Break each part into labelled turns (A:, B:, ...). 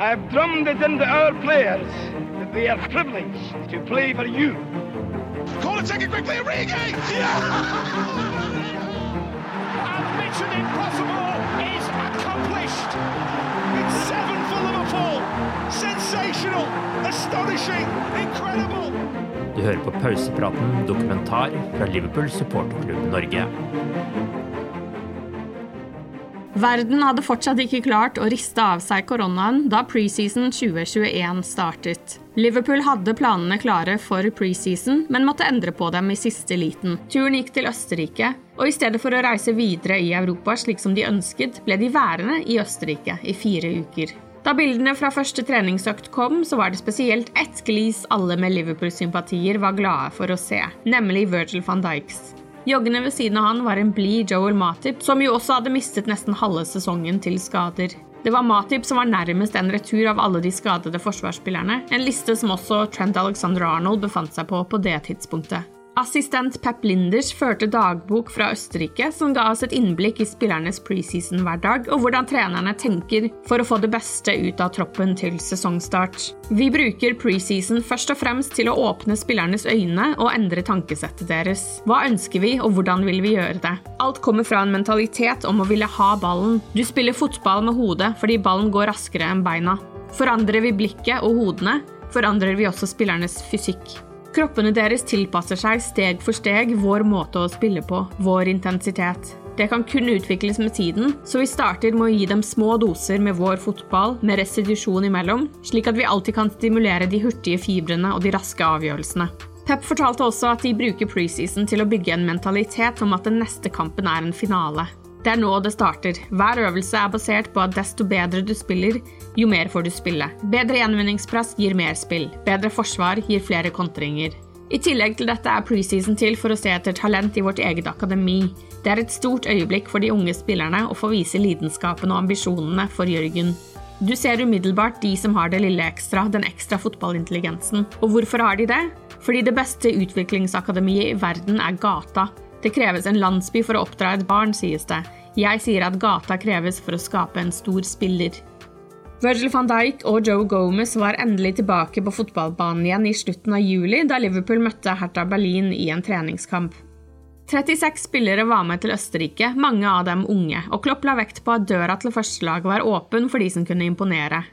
A: I have drummed it into our players that they are privileged to play for you.
B: Call it, take it quickly, Origi! Eh? Yeah!
C: and Mission Impossible is accomplished. It's seven for Liverpool. Sensational, astonishing, incredible.
D: Du hører på Pausepraten dokumentar fra Liverpool supporterklubb Norge.
E: Verden hadde fortsatt ikke klart å riste av seg koronaen da preseason 2021 startet. Liverpool hadde planene klare for preseason, men måtte endre på dem i siste liten. Turen gikk til Østerrike, og i stedet for å reise videre i Europa slik som de ønsket, ble de værende i Østerrike i fire uker. Da bildene fra første treningsøkt kom, så var det spesielt ett glis alle med Liverpool-sympatier var glade for å se, nemlig Virgil van Dijks. Joggende ved siden av han var en blid Joel Matip, som jo også hadde mistet nesten halve sesongen til skader. Det var Matip som var nærmest en retur av alle de skadede forsvarsspillerne, en liste som også Trent Alexander Arnold befant seg på på det tidspunktet. Assistent Pep Linders førte dagbok fra Østerrike, som ga oss et innblikk i spillernes preseason-hverdag og hvordan trenerne tenker for å få det beste ut av troppen til sesongstart. Vi bruker preseason først og fremst til å åpne spillernes øyne og endre tankesettet deres. Hva ønsker vi, og hvordan vil vi gjøre det? Alt kommer fra en mentalitet om å ville ha ballen. Du spiller fotball med hodet fordi ballen går raskere enn beina. Forandrer vi blikket og hodene, forandrer vi også spillernes fysikk. Kroppene deres tilpasser seg steg for steg vår måte å spille på, vår intensitet. Det kan kun utvikles med tiden, så vi starter med å gi dem små doser med vår fotball, med restitusjon imellom, slik at vi alltid kan stimulere de hurtige fibrene og de raske avgjørelsene. Pep fortalte også at de bruker preseason til å bygge en mentalitet om at den neste kampen er en finale. Det er nå det starter. Hver øvelse er basert på at desto bedre du spiller, jo mer får du spille. Bedre gjenvinningspress gir mer spill. Bedre forsvar gir flere kontringer. I tillegg til dette er preseason til for å se etter talent i vårt eget akademi. Det er et stort øyeblikk for de unge spillerne å få vise lidenskapen og ambisjonene for Jørgen. Du ser umiddelbart de som har det lille ekstra, den ekstra fotballintelligensen. Og hvorfor har de det? Fordi det beste utviklingsakademiet i verden er gata. Det kreves en landsby for å oppdra et barn, sies det. Jeg sier at gata kreves for å skape en stor spiller. Virgil van Dijk og Joe Gomez var endelig tilbake på fotballbanen igjen i slutten av juli, da Liverpool møtte Hertha Berlin i en treningskamp. 36 spillere var med til Østerrike, mange av dem unge, og Klopp la vekt på at døra til førstelaget var åpen for de som kunne imponere.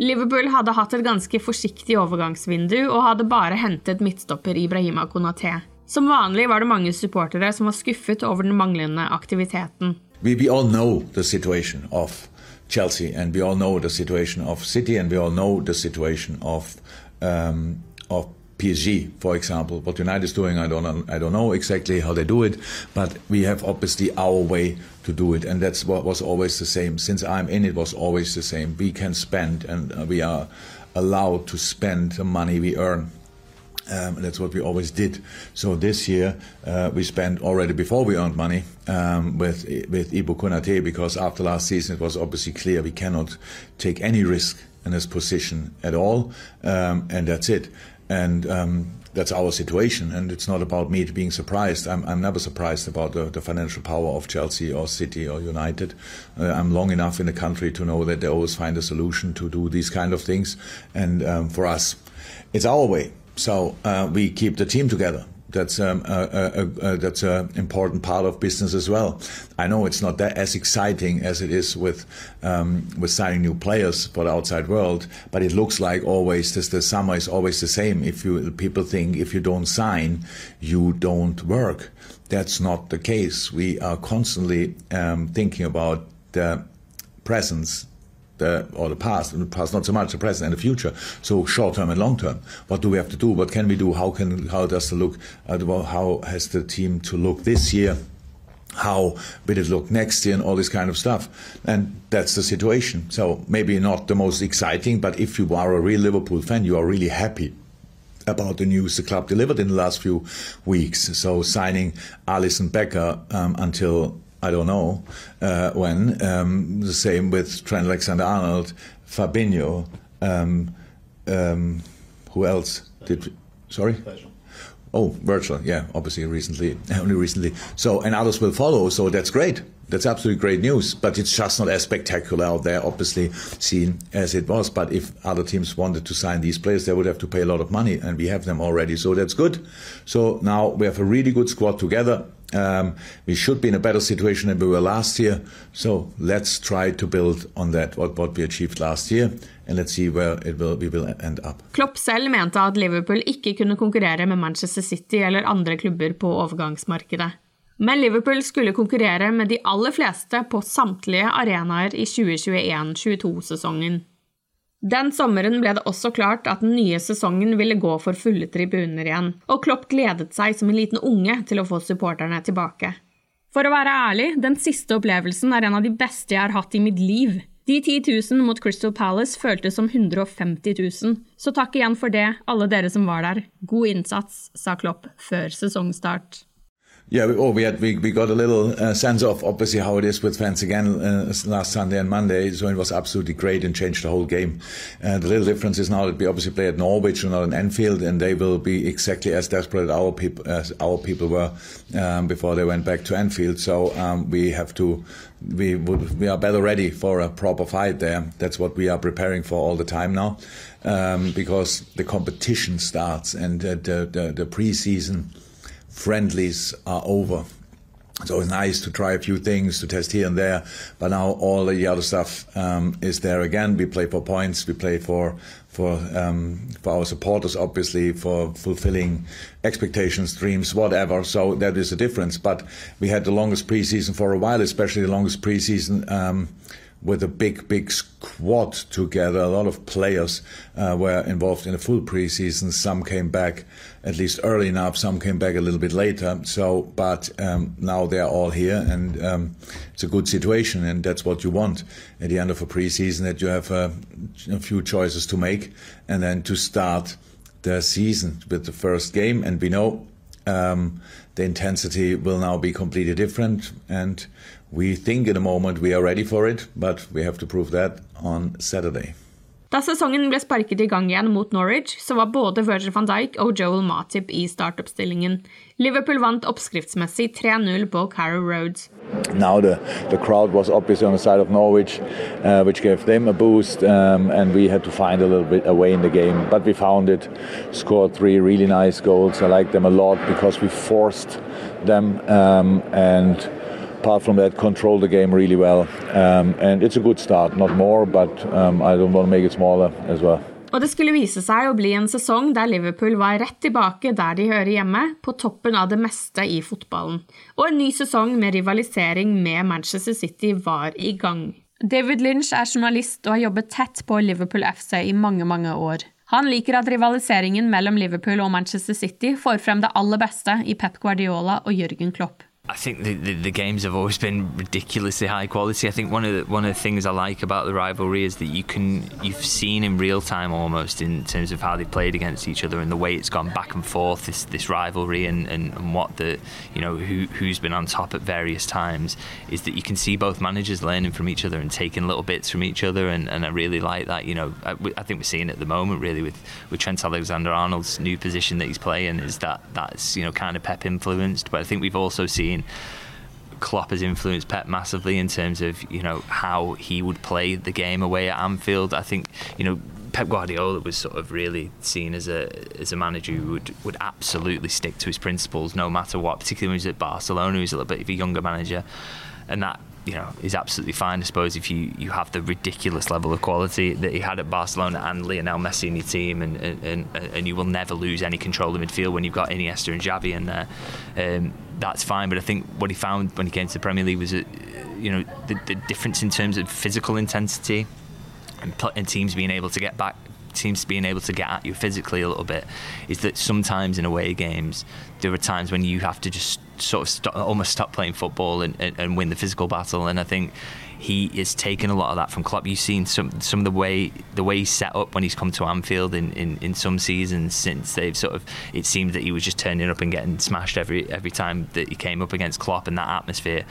E: Liverpool hadde hatt et ganske forsiktig overgangsvindu og hadde bare hentet midtstopper Ibrahima Konaté. Som vanlig var det mange supportere som var skuffet over den manglende aktiviteten.
F: We, we all know the situation of Chelsea, and we all know the situation of City, and we all know the situation of, um, of PSG, for example. What United is doing, I don't, I don't know exactly how they do it, but we have obviously our way to do it, and that's what was always the same. Since I'm in, it was always the same. We can spend, and we are allowed to spend the money we earn. Um, that's what we always did. So this year uh, we spent already before we earned money um, with with Ibou Konaté because after last season it was obviously clear we cannot take any risk in this position at all, um, and that's it. And um, that's our situation, and it's not about me being surprised. I'm, I'm never surprised about the, the, financial power of Chelsea or City or United. Uh, I'm long enough in the country to know that they always find a solution to do these kind of things, and um, for us, it's our way. So uh, we keep the team together. That's um, a, a, a, that's an important part of business as well. I know it's not that as exciting as it is with um, with signing new players for the outside world, but it looks like always this, the summer is always the same. If you people think if you don't sign, you don't work. That's not the case. We are constantly um, thinking about the presence the, or the past, and the past not so much the present and the future. So short term and long term. What do we have to do? What can we do? How can how does the look? Uh, how has the team to look this year? How will it look next year and all this kind of stuff? And that's the situation. So maybe not the most exciting, but if you are a real Liverpool fan, you are really happy about the news the club delivered in the last few weeks. So signing Alisson Becker um, until I don't know uh, when. Um, the same with Trent Alexander-Arnold, Fabinho. Um, um, who else did? Sorry. Oh, Virgil, yeah, obviously recently, only recently. So, and others will follow. So that's great. That's absolutely great news. But it's just not as spectacular out there, obviously, seen as it was. But if other teams wanted to sign these players, they would have to pay a lot of money, and we have them already. So that's good. So now we have a really good squad together. Um, we should be in a better situation than we were last year. So let's try to build on that, what, what we achieved last year. And let's see where it will, we will end up.
E: Klopp selv mente at Liverpool ikke kunne konkurrere med Manchester City eller andre klubber på overgangsmarkedet. Men Liverpool skulle konkurrere med de aller fleste på samtlige arenaer i 2021-22-sesongen. Den sommeren ble det også klart at den nye sesongen ville gå for fulle tribuner igjen, og Klopp gledet seg som en liten unge til å få supporterne tilbake. For å være ærlig, den siste opplevelsen er en av de beste jeg har hatt i mitt liv. De 10 000 mot Crystal Palace føltes som 150 000, så takk igjen for det, alle dere som var der. God innsats, sa Klopp før sesongstart.
F: Yeah, we, oh, we had we, we got a little uh, sense of obviously how it is with fans again uh, last Sunday and Monday. So it was absolutely great and changed the whole game. Uh, the little difference is now that we obviously play at Norwich and not in Anfield, and they will be exactly as desperate as our people as our people were um, before they went back to Anfield. So um, we have to we would we are better ready for a proper fight there. That's what we are preparing for all the time now, um, because the competition starts and the the, the preseason friendlies are over. So it's nice to try a few things to test here and there, but now all the other stuff um, is there again. We play for points, we play for for um, for our supporters, obviously, for fulfilling expectations, dreams, whatever. So that is a difference. But we had the longest preseason for a while, especially the longest preseason. Um, with a big, big squad together. A lot of players uh, were involved in a full preseason. Some came back at least early enough. Some came back a little bit later. So, but um, now they're all here, and um, it's a good situation, and that's what you want at the end of a preseason. That you have a, a few choices to make, and then to start the season with the first game. And we know um, the intensity will now be completely different, and we think in a moment we are ready for it, but we have to prove that on Saturday.
E: Da sesongen ble sparket i gang igjen mot Norwich, så var både Virgil van Dijk og Joel Matip i startoppstillingen. Liverpool vant oppskriftsmessig 3-0 på Carrow Road.
F: Now the, the crowd was obviously on the side of Norwich, uh, which gave them a boost, um, and we had to find a little bit away in the game. But we found it, scored three really nice goals. I like them a lot because we forced them um, and apart from that, control the game really well. Um, and it's a good start, not more, but um, I don't want to make it smaller as well.
E: Og det skulle vise seg å bli en sesong der Liverpool var rett tilbake der de hører hjemme, på toppen av det meste i fotballen. Og en ny sesong med rivalisering med Manchester City var i gang. David Lynch er journalist og har jobbet tett på Liverpool FC i mange, mange år. Han liker at rivaliseringen mellom Liverpool og Manchester City får frem det aller beste i Pep Guardiola og Jørgen Klopp.
G: I think the, the, the, games have always been ridiculously high quality. I think one of the, one of the things I like about the rivalry is that you can you've seen in real time almost in terms of how they played against each other and the way it's gone back and forth this this rivalry and, and, and what the you know who who's been on top at various times is that you can see both managers learning from each other and taking little bits from each other and, and I really like that. You know I, I think we're seeing at the moment really with with Trent Alexander Arnold's new position that he's playing is that that's you know kind of Pep influenced, but I think we've also seen seen Klopp has influenced Pep massively in terms of you know how he would play the game away at Anfield. I think you know Pep Guardiola was sort of really seen as a as a manager who would would absolutely stick to his principles no matter what. Particularly when he was at Barcelona, he was a little bit of a younger manager, and that you know is absolutely fine. I suppose if you, you have the ridiculous level of quality that he had at Barcelona and Lionel Messi in your team, and and, and you will never lose any control of midfield when you've got Iniesta and Xavi in there. Um, that's fine. But I think what he found when he came to the Premier League was, a, you know, the, the difference in terms of physical intensity and, and teams being able to get back teams being able to get at you physically a little bit is that sometimes in away games there are times when you have to just sort of almost stop playing football and, and, and win the physical battle and I think he is taking a lot of that from Klopp. You've seen some some of the way the way he's set up when he's come to Anfield in, in, in some seasons since they've sort of it seemed that he was just turning up and getting smashed every every time that he came up against Klopp and that atmosphere.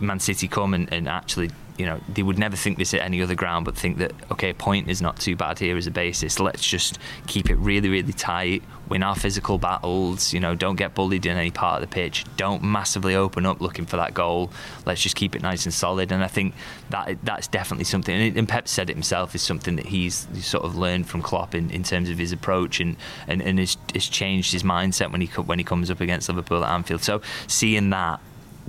G: Man City come and, and actually you know they would never think this at any other ground, but think that okay, a point is not too bad here as a basis. Let's just keep it really, really tight. Win our physical battles. You know, don't get bullied in any part of the pitch. Don't massively open up looking for that goal. Let's just keep it nice and solid. And I think that that's definitely something. And Pep said it himself is something that he's, sort of learned from Klopp in, in terms of his approach and and, and has, changed his mindset when he when he comes up against Liverpool at Anfield. So seeing that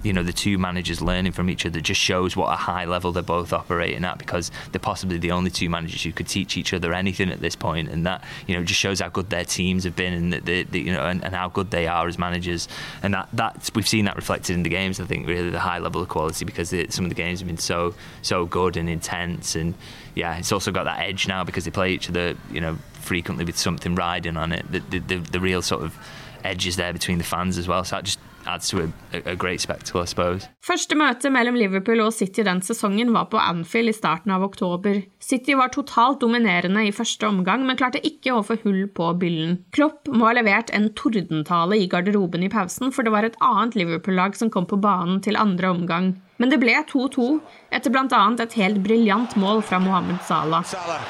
G: you know the two managers learning from each other just shows what a high level they're both operating at because they're possibly the only two managers who could teach each other anything at this point and that you know just shows how good their teams have been and that they, they, you know and, and, how good they are as managers. And that that's we've seen that reflected in the games I think really the high level of quality because some of the games have been so so good and intense. And yeah it's also got that edge now because they play each other you know frequently with something riding on it. The, the, the, the real sort of edge is there between the fans as well. So that just adds to a, a great spectacle, I suppose.
E: Første møte mellom Liverpool og City den sesongen var på Anfield i starten av oktober. City var totalt dominerende i første omgang, men klarte ikke å få hull på byllen. Klopp må ha levert en tordentale i garderoben i pausen, for det var et annet Liverpool-lag som kom på banen til andre omgang. Men det ble 2-2, etter bl.a. et helt briljant mål fra Mohammed Salah. Salah.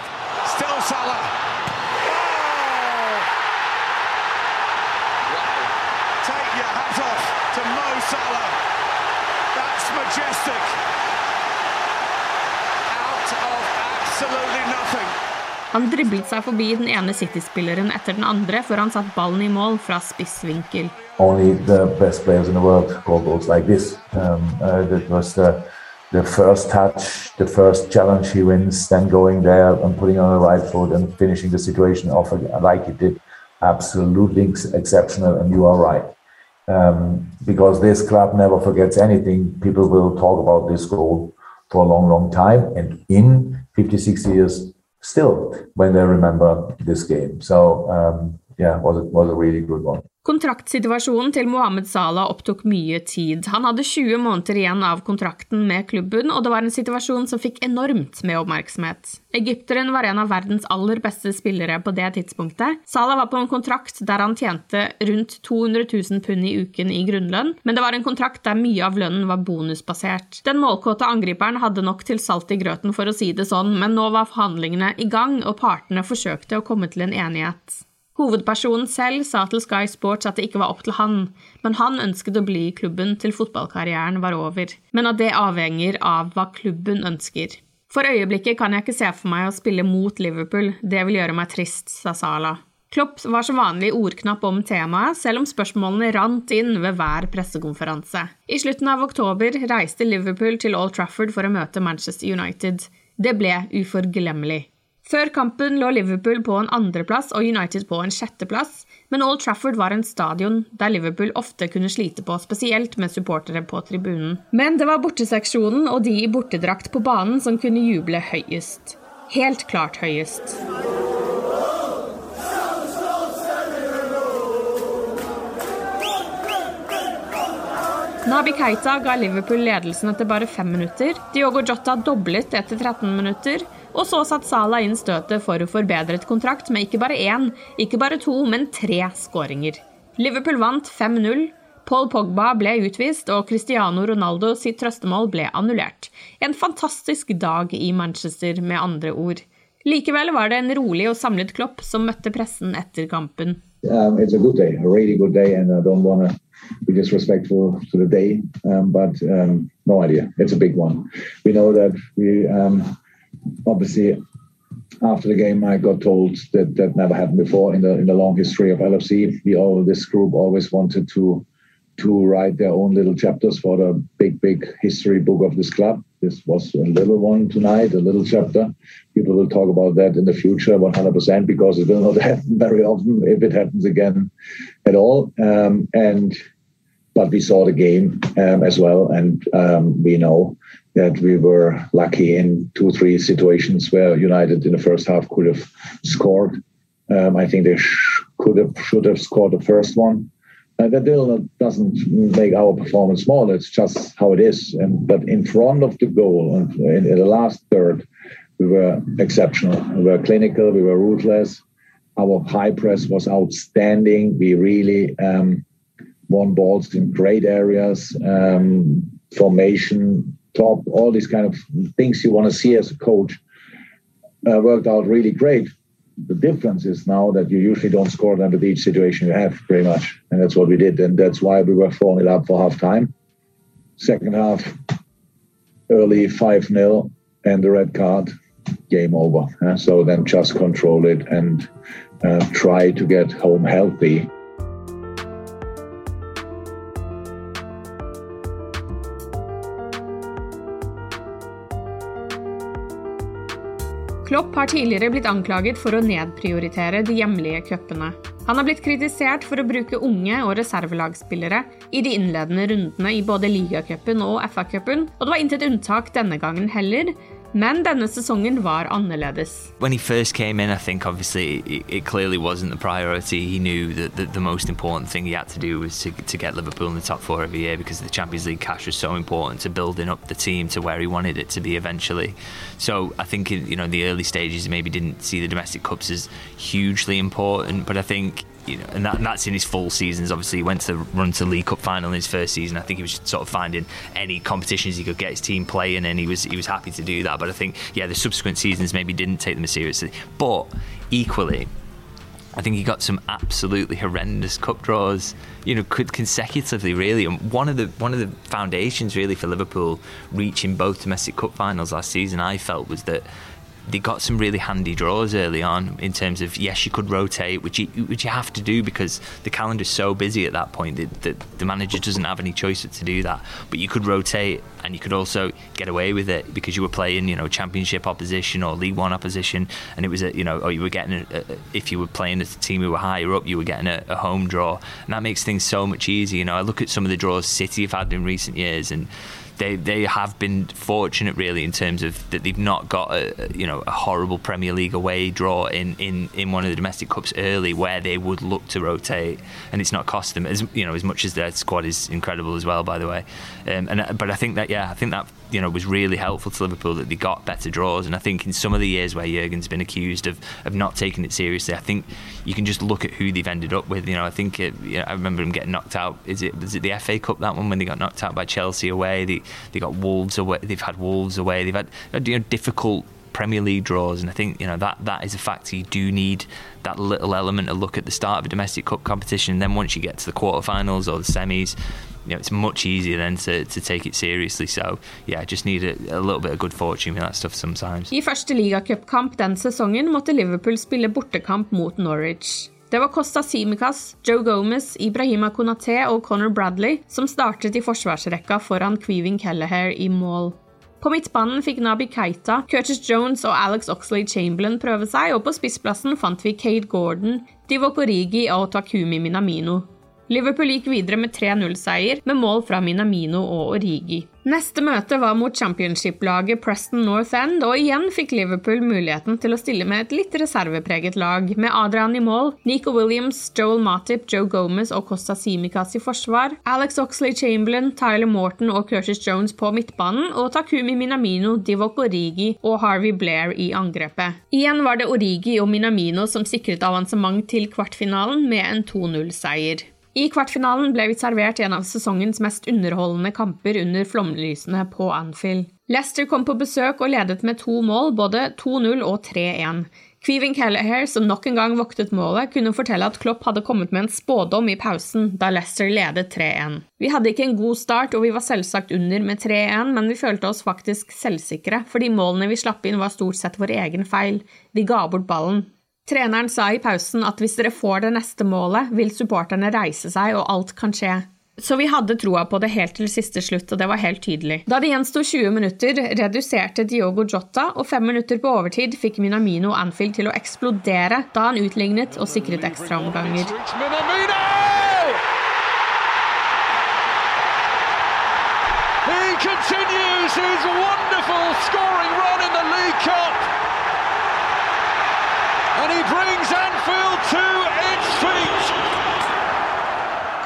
E: Still. Salah. Han driblet seg forbi den ene City-spilleren etter den andre før han ballen i mål fra.
F: Only the best players in the world score goals like this. Um, uh, that was the, the first touch, the first challenge he wins, then going there and putting on the right foot and finishing the situation off like he did. Absolutely exceptional, and you are right. um, because this club never forgets anything. People will talk about this goal for a long, long time, and in 50, 60 years, still when they remember this game. So um, yeah, was it was a really good one.
E: Kontraktsituasjonen til Mohammed Salah opptok mye tid. Han hadde 20 måneder igjen av kontrakten med klubben, og det var en situasjon som fikk enormt med oppmerksomhet. Egypteren var en av verdens aller beste spillere på det tidspunktet. Salah var på en kontrakt der han tjente rundt 200 000 pund i uken i grunnlønn, men det var en kontrakt der mye av lønnen var bonusbasert. Den målkåte angriperen hadde nok til salt i grøten, for å si det sånn, men nå var forhandlingene i gang, og partene forsøkte å komme til en enighet. Hovedpersonen selv sa til Sky Sports at det ikke var opp til han, men han ønsket å bli i klubben til fotballkarrieren var over, men at det avhenger av hva klubben ønsker. For øyeblikket kan jeg ikke se for meg å spille mot Liverpool, det vil gjøre meg trist, sa Sala. Klopp var som vanlig ordknapp om temaet, selv om spørsmålene rant inn ved hver pressekonferanse. I slutten av oktober reiste Liverpool til Old Trafford for å møte Manchester United. Det ble uforglemmelig. Før kampen lå Liverpool på en andreplass og United på en sjetteplass, men Old Trafford var en stadion der Liverpool ofte kunne slite på, spesielt med supportere på tribunen. Men det var borteseksjonen og de i bortedrakt på banen som kunne juble høyest. Helt klart høyest. Nabi Keita ga Liverpool ledelsen etter bare fem minutter. Diogo Jota doblet etter 13 minutter. Og så satte Salah inn støtet for forbedret kontrakt med ikke bare én, ikke bare to, men tre skåringer. Liverpool vant 5-0. Paul Pogba ble utvist, og Cristiano Ronaldo sitt trøstemål ble annullert. En fantastisk dag i Manchester, med andre ord. Likevel var det en rolig og samlet Klopp som møtte pressen etter kampen.
F: Um, it's a good day, a really good day, and I don't want to be disrespectful to the day, um, but um, no idea. It's a big one. We know that um, obviously after the game I got told that that never happened before in the in the long history of LFC. We all this group always wanted to to write their own little chapters for the big big history book of this club. This was a little one tonight, a little chapter. People will talk about that in the future 100% because it will not happen very often if it happens again at all. Um, and but we saw the game um, as well, and um, we know that we were lucky in two, or three situations where United in the first half could have scored. Um, I think they sh- could have should have scored the first one. Uh, that doesn't make our performance smaller. It's just how it is. And but in front of the goal, in, in the last third, we were exceptional. We were clinical. We were ruthless. Our high press was outstanding. We really um, won balls in great areas, um, formation, top, all these kind of things you want to see as a coach uh, worked out really great. The difference is now that you usually don't score them with each situation you have, pretty much. And that's what we did. And that's why we were 4 0 up for half time. Second half, early 5 0, and the red card, game over. Uh, so then just control it and uh, try to get home healthy.
E: Klopp har tidligere blitt anklaget for å nedprioritere de hjemlige cupene. Han har blitt kritisert for å bruke unge og reservelagsspillere i de innledende rundene i både ligacupen og FA-cupen, og det var intet unntak denne gangen heller. Men denne sesongen var annerledes.
G: When he first came in, I think obviously it, it clearly wasn't the priority. He knew that the, the, most important thing he had to do was to, to get Liverpool in the top four every year because the Champions League cash was so important to building up the team to where he wanted it to be eventually. So I think in, you know the early stages maybe didn't see the domestic cups as hugely important, but I think you know, and, that, that's in his full seasons. Obviously, he went to run to League Cup final in his first season. I think he was sort of finding any competitions he could get his team playing, and he was he was happy to do that. But I think, yeah, the subsequent seasons maybe didn't take them as seriously. But equally, I think he got some absolutely horrendous cup draws, you know, could consecutively really. And one of the one of the foundations really for Liverpool reaching both domestic cup finals last season, I felt, was that they got some really handy draws early on in terms of yes, you could rotate, which you which you have to do because the calendar's so busy at that point that, that the manager doesn't have any choice to do that. But you could rotate, and you could also get away with it because you were playing, you know, Championship opposition or League One opposition, and it was a, you know, or you were getting a, a, if you were playing as a team who were higher up, you were getting a, a home draw, and that makes things so much easier. You know, I look at some of the draws City have had in recent years, and they they have been fortunate really in terms of that they've not got a you know a horrible Premier League away draw in, in, in one of the domestic cups early where they would look to rotate and it's not cost them as you know as much as their squad is incredible as well by the way. Um, and but I think that yeah I think that you know was really helpful to Liverpool that they got better draws and I think in some of the years where Jurgen's been accused of of not taking it seriously I think you can just look at who they've ended up with you know I think it, you know, I remember them getting knocked out is it was it the FA Cup that one when they got knocked out by Chelsea away they they got Wolves away. They've had Wolves away. They've had you know, difficult Premier League draws, and I think you know that that is a factor. You do need that little element to look at the start of a domestic cup competition. And then once you get to the quarterfinals or the semis, you know it's much easier then to, to take it seriously. So yeah, just need a, a little bit of good fortune with that stuff sometimes.
E: I første ligacupkamp den sesongen måtte Liverpool spille bortekamp mot Norwich. Det var Costa Simicas, Joe Gomez, Ibrahima Konaté og Conor Bradley som startet i forsvarsrekka foran Queeving Kelleher i mål. På midtbanen fikk Nabi Keita, Curtis Jones og Alex Oxley Chamberlain prøve seg, og på spissplassen fant vi Kate Gordon, Divock Origi og Takumi Minamino. Liverpool gikk videre med 3-0-seier, med mål fra Minamino og Origi. Neste møte var mot championship-laget Preston North End, og igjen fikk Liverpool muligheten til å stille med et litt reservepreget lag, med Adrian i mål, Nico Williams, Joel Matip, Joe Gomez og Costa Simicas i forsvar, Alex Oxley Chamberlain, Tyler Morton og Curtis Jones på midtbanen, og Takumi Minamino, Divok Origi og Harvey Blair i angrepet. Igjen var det Origi og Minamino som sikret avansement til kvartfinalen med en 2-0-seier. I kvartfinalen ble vi servert en av sesongens mest underholdende kamper under flomlysene på Anfield. Leicester kom på besøk og ledet med to mål, både 2-0 og 3-1. Queeving Callahare, som nok en gang voktet målet, kunne fortelle at Klopp hadde kommet med en spådom i pausen da Leicester ledet 3-1. Vi hadde ikke en god start, og vi var selvsagt under med 3-1, men vi følte oss faktisk selvsikre, fordi målene vi slapp inn var stort sett vår egen feil. Vi ga bort ballen. Treneren sa i pausen at hvis dere får det neste målet, vil supporterne reise seg, og alt kan skje. Så vi hadde troa på det helt til siste slutt, og det var helt tydelig. Da det gjensto 20 minutter, reduserte Diogo Jota, og fem minutter på overtid fikk Minamino Anfield til å eksplodere da han utlignet og sikret ekstraomganger.
C: He continues his wonderful scoring run in the League Cup. And he brings Anfield to its feet.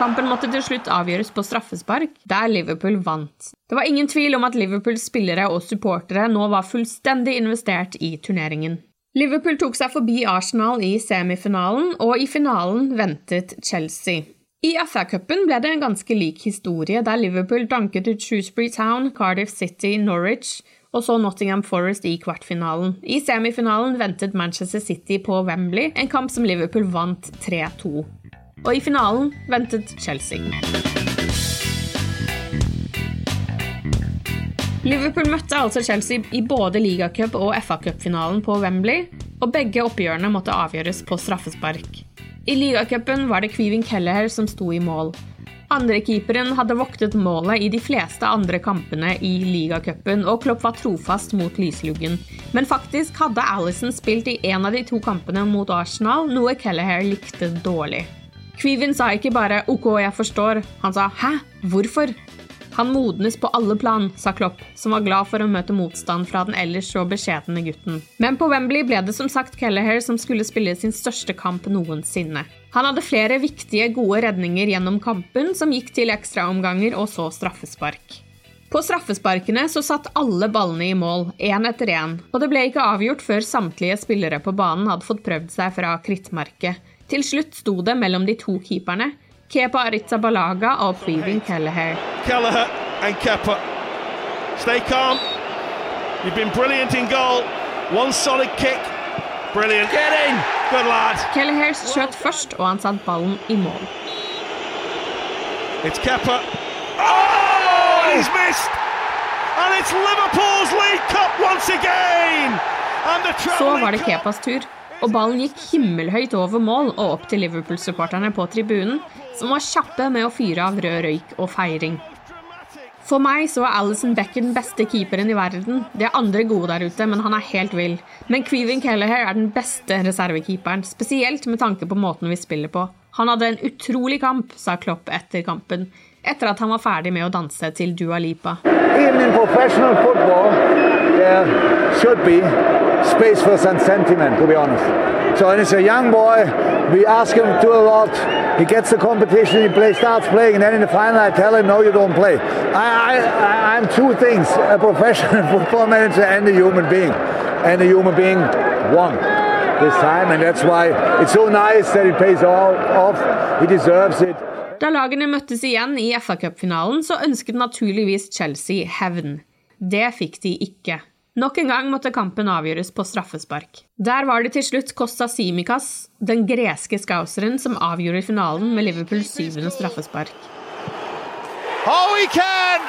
E: Kampen måtte til slutt avgjøres på straffespark, der Liverpool vant. Det var ingen tvil om at Liverpools spillere og supportere nå var fullstendig investert i turneringen. Liverpool tok seg forbi Arsenal i semifinalen, og i finalen ventet Chelsea. I FA-cupen ble det en ganske lik historie, der Liverpool danket ut Shrewsbury Town, Cardiff City, Norwich og så Nottingham Forest i kvartfinalen. I semifinalen ventet Manchester City på Wembley, en kamp som Liverpool vant 3-2. Og i finalen ventet Chelsea. Liverpool møtte altså Chelsea i både ligacup- og FA-cupfinalen på Wembley, og begge oppgjørene måtte avgjøres på straffespark. I ligacupen var det Kvivin Kelleher som sto i mål. Andrekeeperen hadde voktet målet i de fleste andre kampene i ligacupen, og Klopp var trofast mot lysluggen. Men faktisk hadde Alison spilt i en av de to kampene mot Arsenal, noe Kelleher likte dårlig. Queevin sa ikke bare 'ok, jeg forstår', han sa 'hæ, hvorfor'? Han modnes på alle plan, sa Klopp, som var glad for å møte motstand fra den ellers så beskjedne gutten. Men på Wembley ble det som sagt Kelleher som skulle spille sin største kamp noensinne. Han hadde flere viktige, gode redninger gjennom kampen, som gikk til ekstraomganger og så straffespark. På straffesparkene så satt alle ballene i mål, én etter én, og det ble ikke avgjort før samtlige spillere på banen hadde fått prøvd seg fra krittmerket. Til slutt sto det mellom de to keeperne, Kepa Aritzabalaga og Previn Kelleher.
C: Kelleher and Kepa. Stay calm. You've been brilliant in goal. One solid kick. Brilliant. Get in. Good lad.
E: Kelleher skjøt først, og han satte ballen i mål.
C: It's Kepa. Oh, he's missed. And it's Liverpool's League Cup once again. And the
E: Så var det Kepas tur, og ballen gikk himmelhøyt over mål og opp til Liverpool-supporterne på tribunen, som var kjappe med å fyre av rød røyk og feiring. For meg så er Alison Becker den beste keeperen i verden. Det er andre gode der ute, men han er helt vill. Men Queevin Kelleher er den beste reservekeeperen, spesielt med tanke på måten vi spiller på. Han hadde en utrolig kamp, sa Klopp etter kampen, etter at han var ferdig med å danse til Dua Lipa.
H: Even in professional football, there should be space for some sentiment, to be honest. So, boy. We ask him to a lot. He gets the competition, he play, starts playing, and then in the final, I tell him, "No, you don't play." I, I, I'm two things: a professional football manager and a human being, and a human being won this time, and that's why it's so nice that it pays off. He deserves it.
E: Da lagene møttes igjen i FA-cupfinalen, så ønsket naturligvis Chelsea hevn. Det fikk de ikke. Nok en gang måtte kampen avgjøres på straffespark. Der var det til slutt Costa Simicas, den greske skauseren, som avgjorde finalen med Liverpools syvende straffespark.
C: Oh, he can!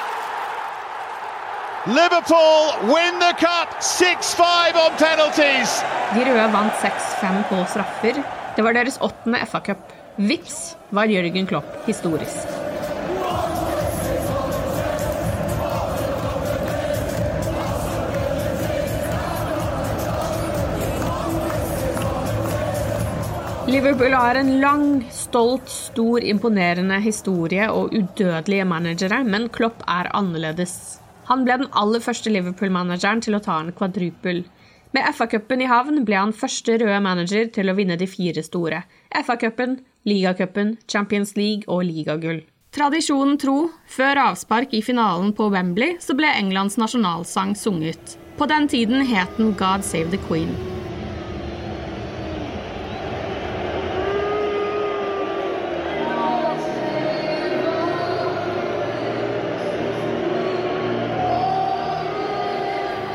C: Liverpool win the cup 6-5 on penalties.
E: De røde vant 6-5 på straffer. Det var deres åttende FA-cup. Vips var Jørgen Klopp historisk.
I: Liverpool har en lang, stolt, stor, imponerende historie og udødelige managere, men Klopp er annerledes. Han ble den aller første Liverpool-manageren til å ta en kvadrupel. Med FA-cupen i havn ble han første røde manager til å vinne de fire store. FA-cupen, ligacupen, Champions League og ligagull. Tradisjonen tro, før avspark i finalen på Wembley, så ble Englands nasjonalsang sunget. På den tiden het den God Save the Queen.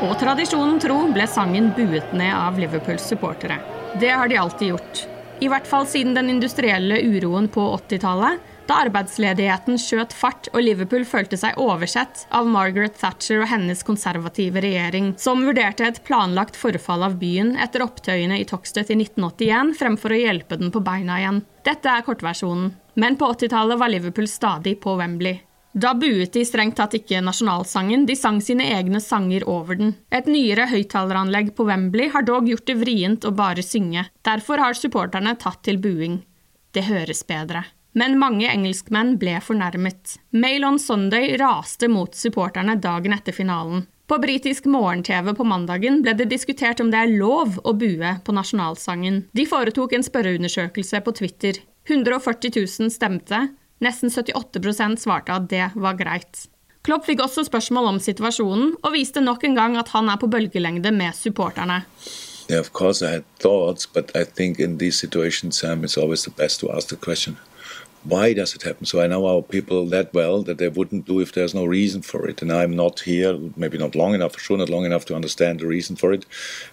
I: Og tradisjonen tro ble sangen buet ned av Liverpools supportere. Det har de alltid gjort. I hvert fall siden den industrielle uroen på 80-tallet, da arbeidsledigheten skjøt fart og Liverpool følte seg oversett av Margaret Thatcher og hennes konservative regjering, som vurderte et planlagt forfall av byen etter opptøyene i Toxteth i 1981 fremfor å hjelpe den på beina igjen. Dette er kortversjonen. Men på 80-tallet var Liverpool stadig på Wembley. Da buet de strengt tatt ikke nasjonalsangen, de sang sine egne sanger over den. Et nyere høyttaleranlegg på Wembley har dog gjort det vrient å bare synge. Derfor har supporterne tatt til buing. Det høres bedre. Men mange engelskmenn ble fornærmet. Mail on Sunday raste mot supporterne dagen etter finalen. På britisk morgen-TV på mandagen ble det diskutert om det er lov å bue på nasjonalsangen. De foretok en spørreundersøkelse på Twitter. 140 000 stemte, Nesten 78% svarte at det var greit. Klopp fikk også spørsmål om situasjonen, og viste nok en gang at han er på bølgelengde med supporterne.
F: Yeah, of course, I had thoughts, but I think in these situations, um, it's always the best to ask the question why does it happen? So I know our people that well that they wouldn't do if there's no reason for it. And I'm not here, maybe not long enough, for sure not long enough to understand the reason for it.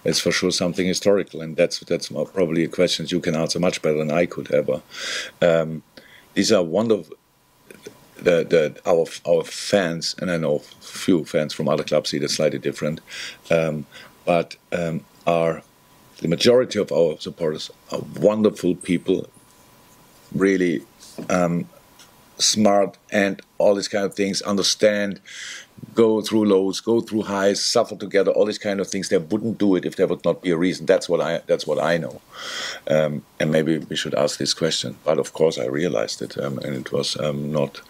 F: It's for sure something historical, and that's that's probably a question you can answer much better than I could ever. Um, these are wonderful. The, the, our our fans, and I know few fans from other clubs see that slightly different, um, but um, are the majority of our supporters are wonderful people, really um, smart and all these kind of things, understand, go through lows, go through highs, suffer together, all these kind of things. They wouldn't do it if there would not be a reason. That's what I that's what I know. Um, and maybe we should ask this question. But of course, I realized it, um, and it was um, not.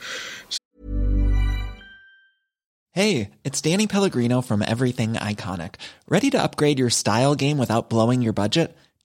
J: Hey, it's Danny Pellegrino from Everything Iconic. Ready to upgrade your style game without blowing your budget?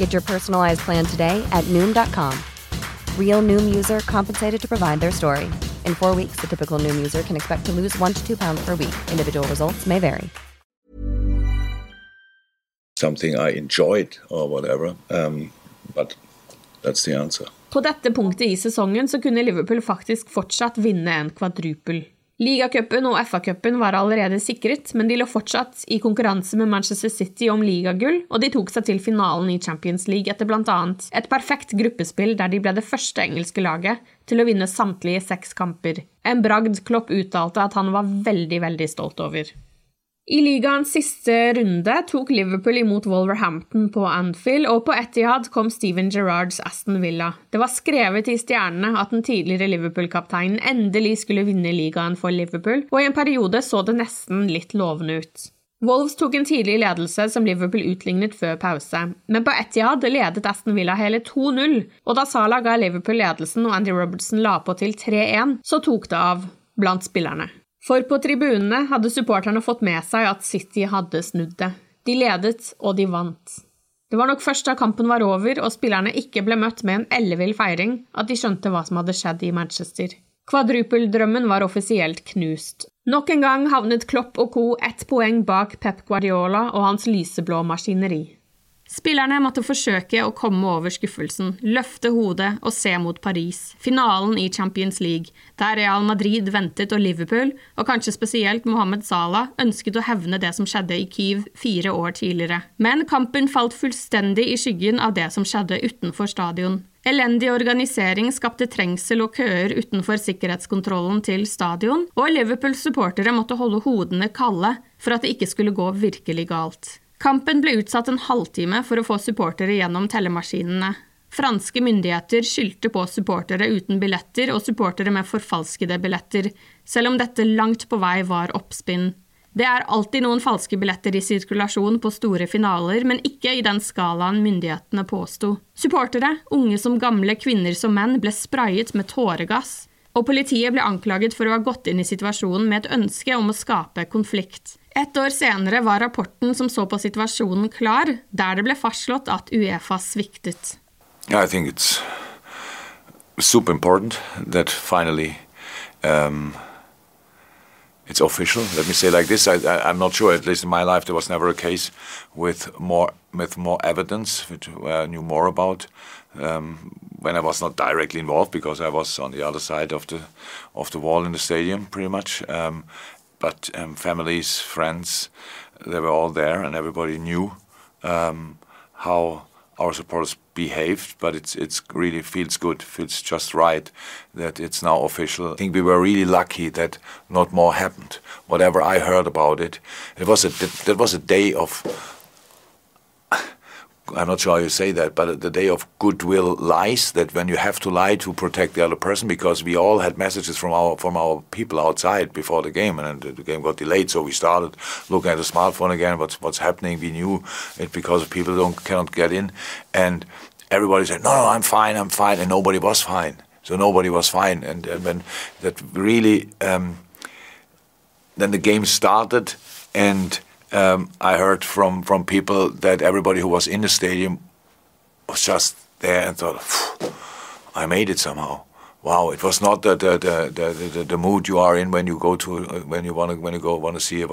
K: Get your personalized plan today at Noom.com. Real Noom user compensated to provide their story. In four weeks, the typical Noom user can expect to lose one to two pounds per week. Individual results may vary.
F: Something I enjoyed or whatever, um, but that's the answer.
E: På dette punktet i sesongen så kunne Liverpool faktisk fortsatt vinne en kvadrupel. Ligacupen og FA-cupen var allerede sikret, men de lå fortsatt i konkurranse med Manchester City om ligagull, og de tok seg til finalen i Champions League etter bl.a. et perfekt gruppespill der de ble det første engelske laget til å vinne samtlige seks kamper. En bragd Klopp uttalte at han var veldig, veldig stolt over. I ligaens siste runde tok Liverpool imot Wolverhampton på Anfield, og på Etihad kom Steven Gerrards Aston Villa. Det var skrevet i stjernene at den tidligere Liverpool-kapteinen endelig skulle vinne ligaen for Liverpool, og i en periode så det nesten litt lovende ut. Wolves tok en tidlig ledelse som Liverpool utlignet før pause, men på Etihad ledet Aston Villa hele 2-0, og da Salah ga Liverpool ledelsen og Andy Robertson la på til 3-1, så tok det av blant spillerne. For på tribunene hadde supporterne fått med seg at City hadde snudd det. De ledet, og de vant. Det var nok først da kampen var over og spillerne ikke ble møtt med en ellevill feiring, at de skjønte hva som hadde skjedd i Manchester. Kvadrupeldrømmen var offisielt knust. Nok en gang havnet Klopp og co. ett poeng bak Pep Guardiola og hans lyseblå maskineri. Spillerne måtte forsøke å komme over skuffelsen, løfte hodet og se mot Paris, finalen i Champions League, der Real Madrid ventet og Liverpool, og kanskje spesielt Mohammed Salah, ønsket å hevne det som skjedde i Kyiv fire år tidligere. Men kampen falt fullstendig i skyggen av det som skjedde utenfor stadion. Elendig organisering skapte trengsel og køer utenfor sikkerhetskontrollen til stadion, og Liverpools supportere måtte holde hodene kalde for at det ikke skulle gå virkelig galt. Kampen ble utsatt en halvtime for å få supportere gjennom tellemaskinene. Franske myndigheter skyldte på supportere uten billetter og supportere med forfalskede billetter, selv om dette langt på vei var oppspinn. Det er alltid noen falske billetter i sirkulasjon på store finaler, men ikke i den skalaen myndighetene påsto. Supportere, unge som gamle, kvinner som menn, ble sprayet med tåregass, og politiet ble anklaget for å ha gått inn i situasjonen med et ønske om å skape konflikt. Et år senere var rapporten som så på situasjonen klar, der det ble fastslått at Uefa sviktet.
F: I think it's super important that finally um, it's official. Let me say like this: I, am not sure. At least in my life, there was never a case with more with more evidence, which I knew more about. Um, when I was not directly involved, because I was on the other side of the of the wall in the stadium, pretty much. Um, but um, families, friends, they were all there, and everybody knew um, how our supporters behaved. But it's it's really feels good, feels just right that it's now official. I think we were really lucky that not more happened. Whatever I heard about it, it was a that was a day of I'm not sure how you say that, but the day of goodwill lies. That when you have to lie to protect the other person, because we all had messages from our from our people outside before the game, and the game got delayed, so we started looking at the smartphone again. What's what's happening? We knew it because people don't cannot get in, and everybody said, "No, no, I'm fine, I'm fine," and nobody was fine. So nobody was fine, and, and when that really, um, then the game started, and um, I heard from, from people that everybody who was in the stadium was just there and thought, I made it somehow. Wow, it was not the the, the, the, the, mood you are in when you go to when you want to when you go want to see a,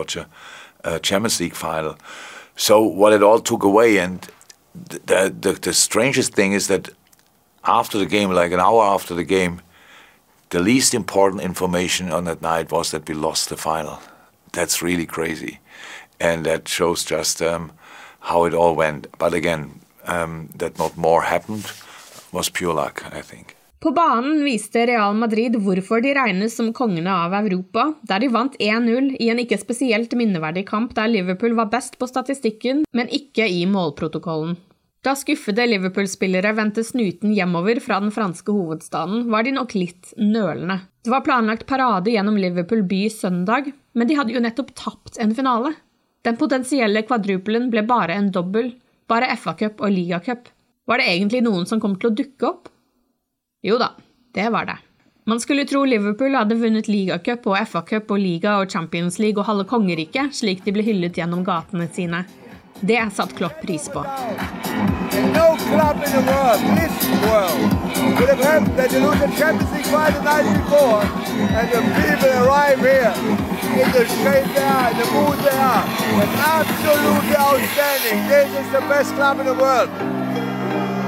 F: a Champions League final. So what it all took away, and the, the the strangest thing is that after the game, like an hour after the game, the least important information on that night was that we lost the final. That's really crazy and that shows just um, how it all went. But again, um, that not more happened was pure luck, I think.
E: På banen viste Real Madrid hvorfor de regnes som kongene av Europa, der de vant 1-0 i en ikke spesielt minneverdig kamp der Liverpool var best på statistikken, men ikke i målprotokollen. Da skuffede Liverpool-spillere vendte snuten hjemover fra den franske hovedstaden, var de nok litt nølende. Det var planlagt parade gjennom Liverpool by søndag, men de hadde jo nettopp tapt en finale. Den potensielle kvadrupelen ble bare en dobbel, bare FA-cup og ligacup. Var det egentlig noen som kom til å dukke opp? Jo da, Det var det. Man skulle tro Liverpool hadde vunnet ligacup og FA-cup og liga og Champions League og halve kongeriket, slik de ble hyllet gjennom gatene sine. Det satt Klopp pris på.
H: No club in the world, this world, would have helped that you lose the Champions League final night before, and the people arrive here in the shape they are, the mood they are. It's absolutely outstanding. This is the best club in the world.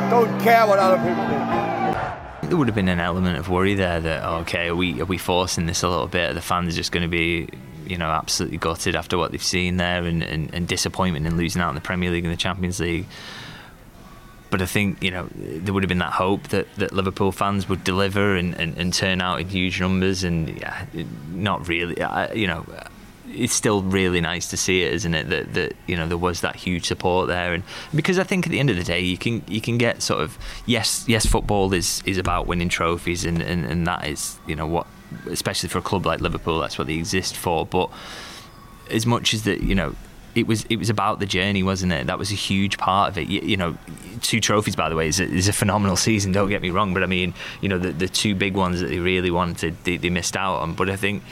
H: Don't care what other people think.
G: There would have been an element of worry there that okay, are we are we forcing this a little bit? Are the fans just going to be you know absolutely gutted after what they've seen there and, and, and disappointment in losing out in the Premier League and the Champions League? But I think you know there would have been that hope that, that Liverpool fans would deliver and, and, and turn out in huge numbers, and yeah, not really. I, you know, it's still really nice to see it, isn't it? That that you know there was that huge support there, and because I think at the end of the day you can you can get sort of yes yes football is is about winning trophies, and and, and that is you know what especially for a club like Liverpool that's what they exist for, but as much as that you know it was it was about the journey, wasn't it? That was a huge part of it. You, you know, two trophies, by the way, is a, is a, phenomenal season. Don't get me wrong, but I mean, you know, the the two big ones that they really wanted, they, they missed out on. But I think.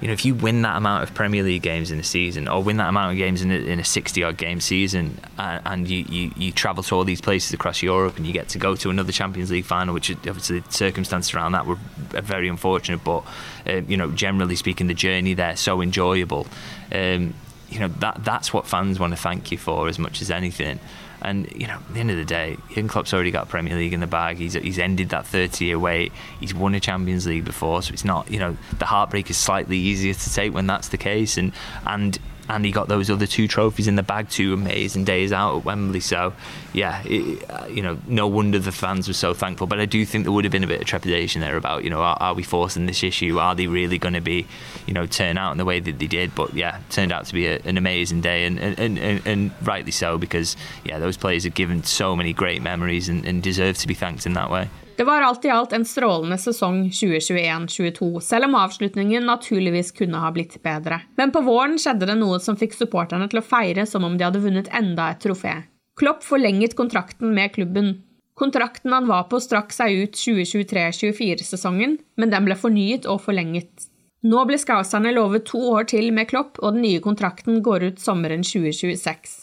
G: You know, if you win that amount of Premier League games in a season, or win that amount of games in a, in a 60-odd game season, and, and you, you, you travel to all these places across Europe, and you get to go to another Champions League final, which obviously the circumstances around that were very unfortunate, but uh, you know, generally speaking, the journey there so enjoyable. Um, you know that that's what fans want to thank you for as much as anything. And you know, at the end of the day, Jurgen Klopp's already got Premier League in the bag. He's he's ended that 30-year wait. He's won a Champions League before, so it's not you know the heartbreak is slightly easier to take when that's the case. And and and he got those other two trophies in the bag, two amazing days out at Wembley. So, yeah, it, uh, you know, no wonder the fans were so thankful. But I do think there would have been a bit of trepidation there about, you know, are, are we forcing this issue? Are they really going to be, you know, turn out in the way that they did? But yeah, turned out to be a, an amazing day, and, and, and, and, rightly so because yeah, those players have given so many great memories and, and deserve to be thanked in that way.
E: Det var alt i alt en strålende sesong 2021-2022, selv om avslutningen naturligvis kunne ha blitt bedre. Men på våren skjedde det noe som fikk supporterne til å feire som om de hadde vunnet enda et trofé. Klopp forlenget kontrakten med klubben. Kontrakten han var på, strakk seg ut 2023-2024-sesongen, men den ble fornyet og forlenget. Nå ble skauserne lovet to år til med Klopp, og den nye kontrakten går ut sommeren 2026.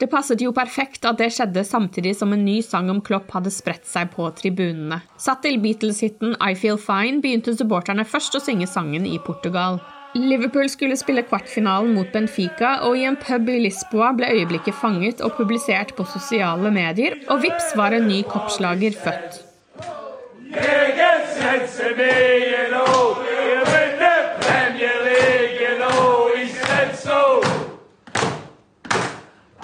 E: Det passet jo perfekt at det skjedde samtidig som en ny sang om Klopp hadde spredt seg på tribunene. Satt til Beatles-hiten I Feel Fine begynte supporterne først å synge sangen i Portugal. Liverpool skulle spille kvartfinalen mot Benfica, og i en pub i Lisboa ble øyeblikket fanget og publisert på sosiale medier, og vips var en ny koppslager født.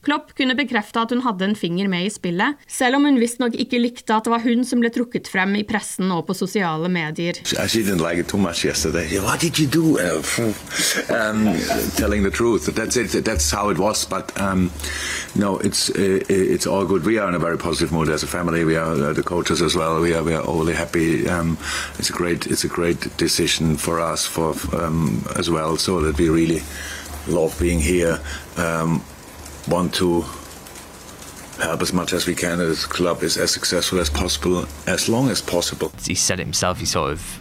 E: Klopp kunne bekrefte at hun hadde en finger med i spillet, selv om hun visstnok ikke likte at det var hun som ble trukket frem i pressen og på sosiale medier.
F: Like it too much yesterday. What did you do? Um, telling the truth. That's it. That's how it was. But um, no, it's uh, it's all good. We are in a very positive mood as a family. We are uh, the coaches as well. We are we are overly happy. Um, it's a great it's a great decision for us for um, as well. So that we really love being here. Um, want to help as much as we can as club is as successful as possible as long as possible.
G: He said it himself. He sort of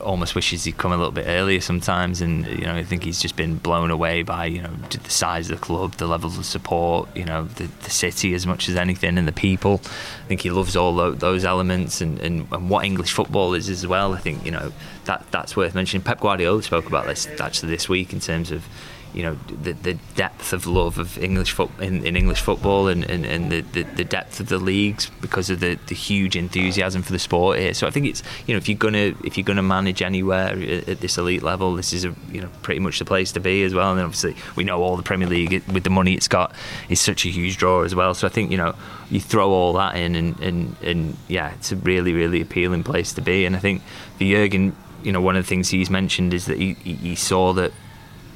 G: almost wishes he'd come a little bit earlier sometimes, and you know I think he's just been blown away by you know the size of the club, the levels of support, you know the, the city as much as anything, and the people. I think he loves all those elements and, and, and what English football is as well. I think you know that that's worth mentioning. Pep Guardiola spoke about this actually this week in terms of you know the, the depth of love of English foot in, in English football and, and, and the, the, the, depth of the leagues because of the, the huge enthusiasm for the sport here. So I think it's you know if you're gonna if you're gonna manage anywhere at this elite level, this is a you know pretty much the place to be as well. And obviously we know all the Premier League with the money it's got is such a huge draw as well. So I think you know you throw all that in and and, and yeah, it's a really really appealing place to be. And I think for Jurgen, you know one of the things he's mentioned is that he, he saw that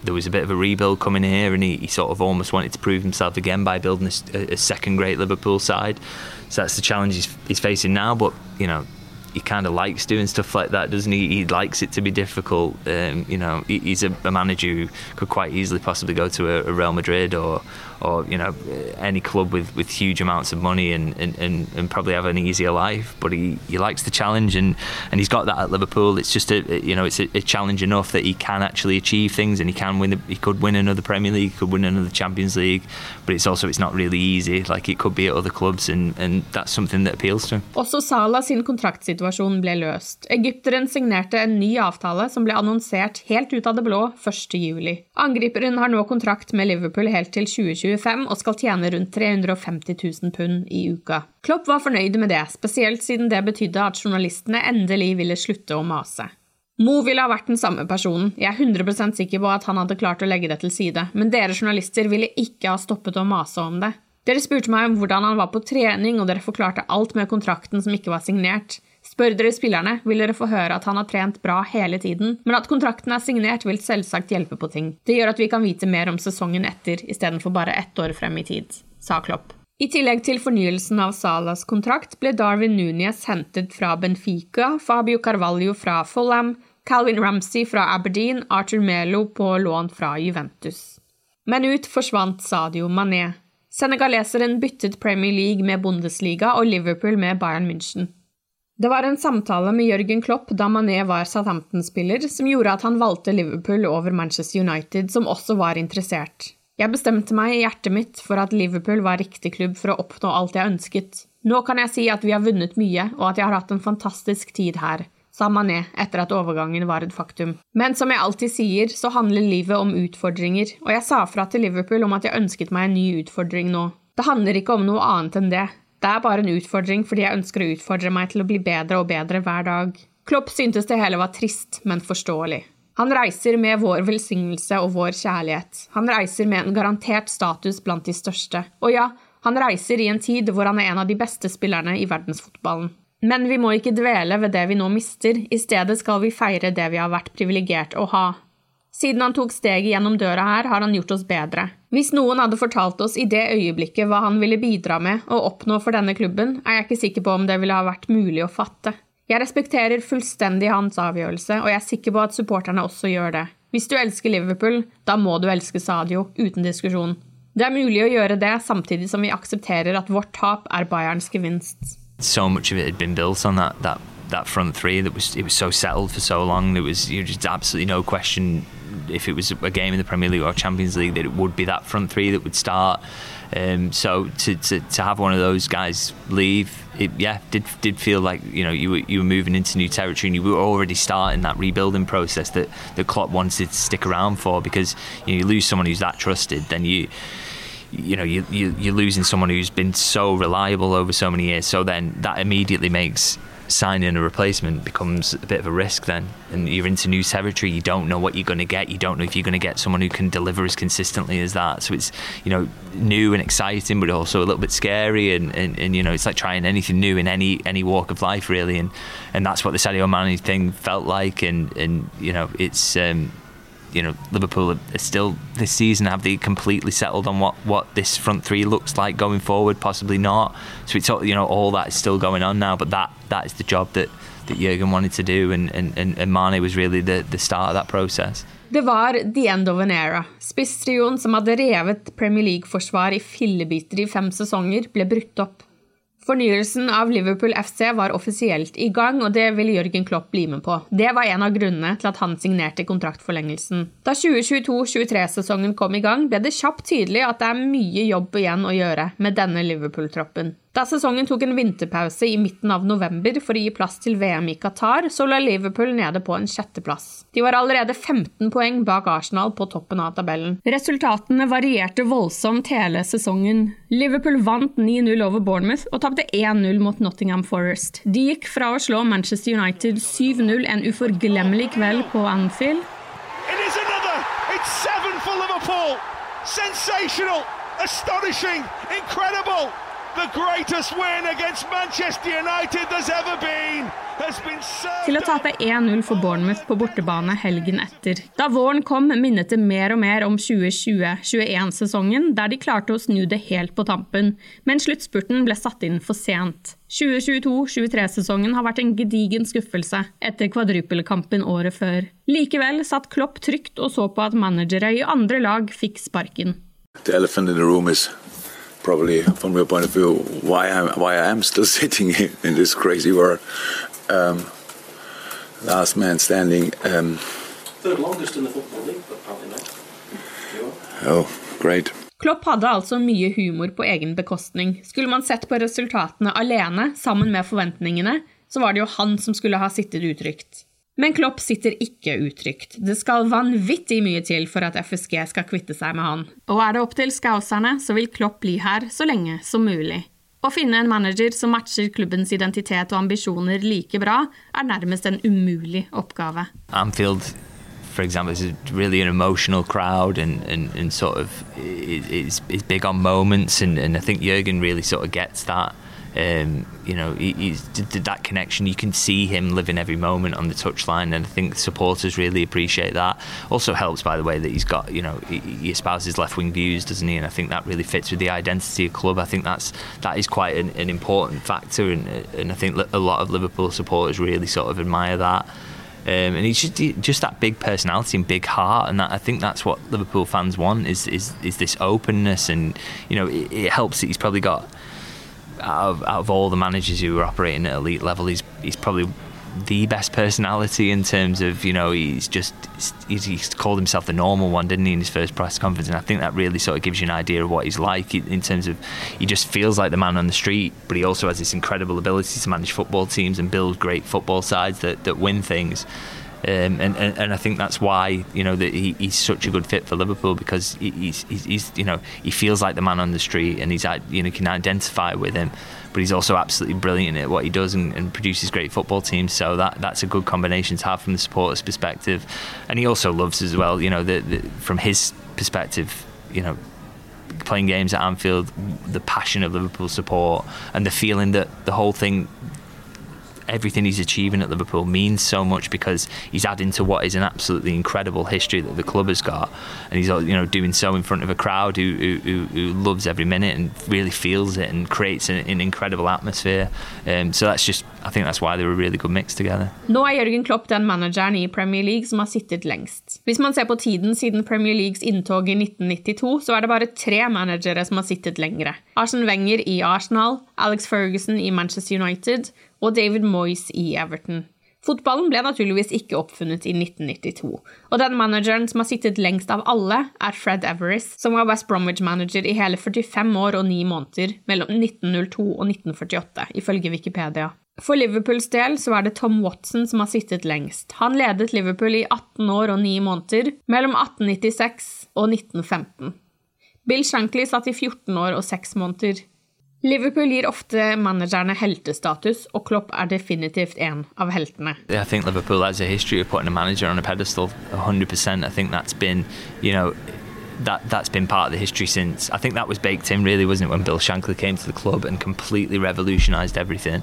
G: there was a bit of a rebuild coming here, and he, he sort of almost wanted to prove himself again by building a, a second great Liverpool side. So that's the challenge he's, he's facing now. But you know, he kind of likes doing stuff like that, doesn't he? He likes it to be difficult. Um, you know, he, he's a, a, manager who could quite easily possibly go to a, a, Real Madrid or, or you know, any club with, with huge amounts of money and, and, and, and probably have an easier life. But he, he likes the challenge, and, and he's got that at Liverpool. It's just a you know, it's a, a challenge enough that he can actually achieve things, and he can win. He could win another Premier League, he could win another Champions League, but it's also it's not really easy like it could be at other clubs, and, and that's something that appeals to him.
E: Også Salah sin kontraktsituasjon ble løst. Egypteren signerte en ny avtale som ble annonsert helt ut av det blå 1.7. Angriperen har nå kontrakt med Liverpool helt til 2025 og skal tjene rundt 350 000 pund i uka. Klopp var fornøyd med det, spesielt siden det betydde at journalistene endelig ville slutte å mase. Mo ville ha vært den samme personen, jeg er 100% sikker på at han hadde klart å legge det til side, men dere journalister ville ikke ha stoppet å mase om det. Dere spurte meg om hvordan han var på trening, og dere forklarte alt med kontrakten som ikke var signert. Spør dere spillerne, vil dere få høre at han har trent bra hele tiden, men at kontrakten er signert, vil selvsagt hjelpe på ting. Det gjør at vi kan vite mer om sesongen etter, istedenfor bare ett år frem i tid, sa Klopp. I tillegg til fornyelsen av Salas kontrakt ble Darwin Núñez hentet fra Benfica, Fabio Carvalho fra Fulham, Calvin Ramsey fra Aberdeen, Arthur Melo på lån fra Juventus. Men ut forsvant Sadio Mané. Senegaleseren byttet Premier League med Bundesliga og Liverpool med Bayern München. Det var en samtale med Jørgen Klopp da Mané var Southampton-spiller, som gjorde at han valgte Liverpool over Manchester United, som også var interessert. Jeg bestemte meg i hjertet mitt for at Liverpool var riktig klubb for å oppnå alt jeg ønsket. Nå kan jeg si at vi har vunnet mye, og at jeg har hatt en fantastisk tid her sa Mané etter at overgangen var et faktum. Men som jeg alltid sier, så handler livet om utfordringer, og jeg sa fra til Liverpool om at jeg ønsket meg en ny utfordring nå. Det handler ikke om noe annet enn det. Det er bare en utfordring fordi jeg ønsker å utfordre meg til å bli bedre og bedre hver dag. Klopp syntes det hele var trist, men forståelig. Han reiser med vår velsignelse og vår kjærlighet. Han reiser med en garantert status blant de største. Og ja, han reiser i en tid hvor han er en av de beste spillerne i verdensfotballen. Men vi må ikke dvele ved det vi nå mister, i stedet skal vi feire det vi har vært privilegert å ha. Siden han tok steget gjennom døra her, har han gjort oss bedre. Hvis noen hadde fortalt oss i det øyeblikket hva han ville bidra med og oppnå for denne klubben, er jeg ikke sikker på om det ville ha vært mulig å fatte. Jeg respekterer fullstendig hans avgjørelse, og jeg er sikker på at supporterne også gjør det. Hvis du elsker Liverpool, da må du elske Sadio, uten diskusjon. Det er mulig å gjøre det samtidig som vi aksepterer at vårt tap er Bayerns gevinst.
G: so much of it had been built on that that front three that was it was so settled for so long. There was you just absolutely no question if it was a game in the Premier League or Champions League that it would be that front three that would start. Um, so to, to, to have one of those guys leave, it yeah did did feel like you know you were you were moving into new territory and you were already starting that rebuilding process that the Klopp wanted to stick around for because you, know, you lose someone who's that trusted, then you you know you, you you're losing someone who's been so reliable over so many years. So then that immediately makes signing a replacement becomes a bit of a risk then. And you're into new territory you don't know what you're going to get you don't know if you're going to get someone who can deliver as consistently as that. So it's you know new and exciting but also a little bit scary and, and, and you know it's like trying anything new in any any walk of life really. And and that's what the Sadio Mané thing felt like. And and you know it's um, you know Liverpool are still this season have they completely settled on what what this front three looks like going forward possibly not so it's all you know all that is still going on now but that that is the job that that Jurgen wanted to do and and and and Mané was really the the start of that process
E: Det var the end of an era. Spisstrioen som hadde revet Premier League-forsvar i fillebiter i fem sesonger, ble brutt opp. Fornyelsen av Liverpool FC var offisielt i gang, og det ville Jørgen Klopp bli med på. Det var en av grunnene til at han signerte kontraktforlengelsen. Da 2022-23-sesongen kom i gang, ble det kjapt tydelig at det er mye jobb igjen å gjøre med denne Liverpool-troppen. Da sesongen tok en vinterpause i midten av november for å gi plass til VM i Qatar, så la Liverpool nede på en sjetteplass. De var allerede 15 poeng bak Arsenal på toppen av tabellen. Resultatene varierte voldsomt hele sesongen. Liverpool vant 9-0 over Bournemouth og tapte 1-0 mot Nottingham Forest. De gikk fra å slå Manchester United 7-0 en uforglemmelig kveld på Anfield.
B: It is another! It's seven for Liverpool! Sensational! Astonishing! Incredible!
C: The greatest win against Manchester United there's ever been has been served
E: Til å tape 1-0 for Bournemouth på bortebane helgen etter. Da våren kom, minnet det mer og mer om 2020-21-sesongen, der de klarte å snu det helt på tampen, men sluttspurten ble satt inn for sent. 2022-23-sesongen har vært en gedigen skuffelse etter kvadrupelkampen året før. Likevel satt Klopp trygt og så på at managere i andre lag fikk sparken.
F: The probably, from your point of view, why I why I am still sitting in this crazy world. Um, last man standing. Um,
L: Third longest in the Football League, but probably not.
F: oh, great.
E: Klopp hadde altså mye humor på egen bekostning. Skulle man sett på resultatene alene, sammen med forventningene, så var det jo han som skulle ha sittet utrygt. Men Klopp sitter ikke utrygt. Det skal vanvittig mye til for at FSG skal kvitte seg med han. Og er det opp til skauserne, så vil Klopp bli her så lenge som mulig. Å finne en manager som matcher klubbens identitet og ambisjoner like bra, er nærmest en umulig oppgave.
G: Anfield, for example, is really an emotional crowd and, and, and sort of it's, it's big on moments, and, and I think Jurgen really sort of gets that. Um, you know, he, he's did that connection. You can see him living every moment on the touchline, and I think supporters really appreciate that. Also helps, by the way, that he's got you know he, he espouses left wing views, doesn't he? And I think that really fits with the identity of club. I think that's that is quite an, an important factor, and, and I think a lot of Liverpool supporters really sort of admire that. Um, and he's just just that big personality and big heart, and that I think that's what Liverpool fans want is is, is this openness, and you know it, it helps that he's probably got out of, out of all the managers who are operating at elite level, he's he's probably the best personality in terms of you know he's just he's, he's, called himself the normal one didn't he in his first press conference? And I think that really sort of gives you an idea of what he's like in terms of he just feels like the man on the street but he also has this incredible ability to manage football teams and build great football sides that, that win things um, and, and, and I think that's why you know that he, he's such a good fit for Liverpool because he, he's, he's, you know he feels like the man on the street and he's you know can identify with him but he's also absolutely brilliant at what he does and, and, produces great football teams. So that that's a good combination to have from the supporters' perspective. And he also loves as well, you know, the, the, from his perspective, you know, playing games at Anfield, the passion of Liverpool support and the feeling that the whole thing everything he's achieving at Liverpool means so much because he's adding to what is an absolutely incredible history that the club has got, and he's you know doing so in front of a crowd who who, who loves every minute and really feels it and creates an, an incredible atmosphere. Um, so that's just I think that's why they're a really good mix together.
E: Nå er Klopp den manageren i Premier League som har sittet lengst. Hvis man ser på tiden siden Premier Leagues inntog i 1992, så er det bare tre managere som har sittet lengre. Arsen Wenger i Arsenal, Alex Ferguson i Manchester United og David Moyes i Everton. Fotballen ble naturligvis ikke oppfunnet i 1992, og den manageren som har sittet lengst av alle, er Fred Everest, som var West Bromwich-manager i hele 45 år og 9 måneder mellom 1902 og 1948, ifølge Wikipedia. For Liverpools del så er det Tom Watson som har sittet lengst. Han ledet Liverpool i 18 år og 9 måneder mellom 1896 og 1915. Bill Shankly satt i 14 år og 6 måneder. Liverpool gir ofte managerne heltestatus, og Klopp er definitivt en av heltene.
G: I think Liverpool has a history of putting a manager on a pedestal 100%. I think that's been, you know, that that's been part of the history since I think that was baked in really wasn't it when Bill Shankly came to the club and completely revolutionised everything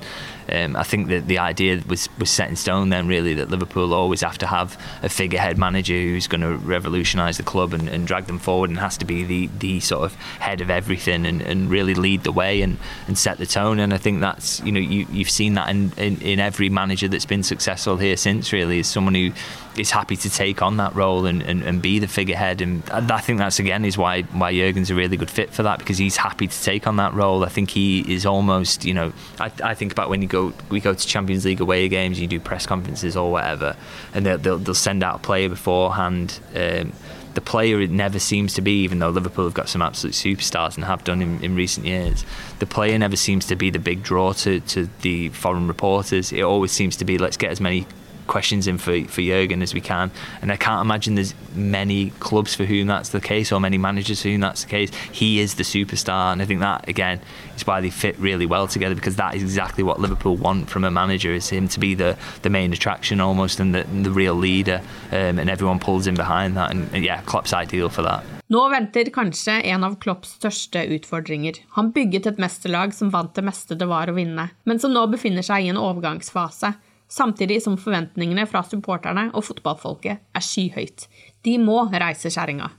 G: um, I think that the idea was was set in stone then really that Liverpool always have to have a figurehead manager who's going to revolutionise the club and, and, drag them forward and has to be the the sort of head of everything and, and really lead the way and, and set the tone. And I think that's you know you, you've seen that in, in, in every manager that's been successful here since really is someone who is happy to take on that role and, and, and be the figurehead. And I think that's again is why why Jurgen's a really good fit for that because he's happy to take on that role. I think he is almost you know I, I think about when you go we go to Champions League away games you do press conferences or whatever and they'll, they'll, they'll send out a player beforehand um, the player never seems to be, even though Liverpool have got some absolute superstars and have done in, in recent years, the player never seems to be the big draw to, to the foreign reporters. It always seems to be let's get as many questions in for, for Jurgen as we can. And I can't imagine there's many clubs for whom that's the case or many managers for whom that's the case. He is the superstar, and I think that again is why they fit really well together because that is exactly what Liverpool want from a manager: is him to be the, the main attraction almost and the, the real leader, um, and everyone pulls in behind that. And, and yeah, Klopp's ideal for that.
M: Nå venter kanskje en av Klopps største utfordringer. Han bygget et mesterlag som vant det meste det var å vinne, men som nå befinner seg i en overgangsfase, samtidig som forventningene fra supporterne og fotballfolket er skyhøyt. De må reise kjerringa.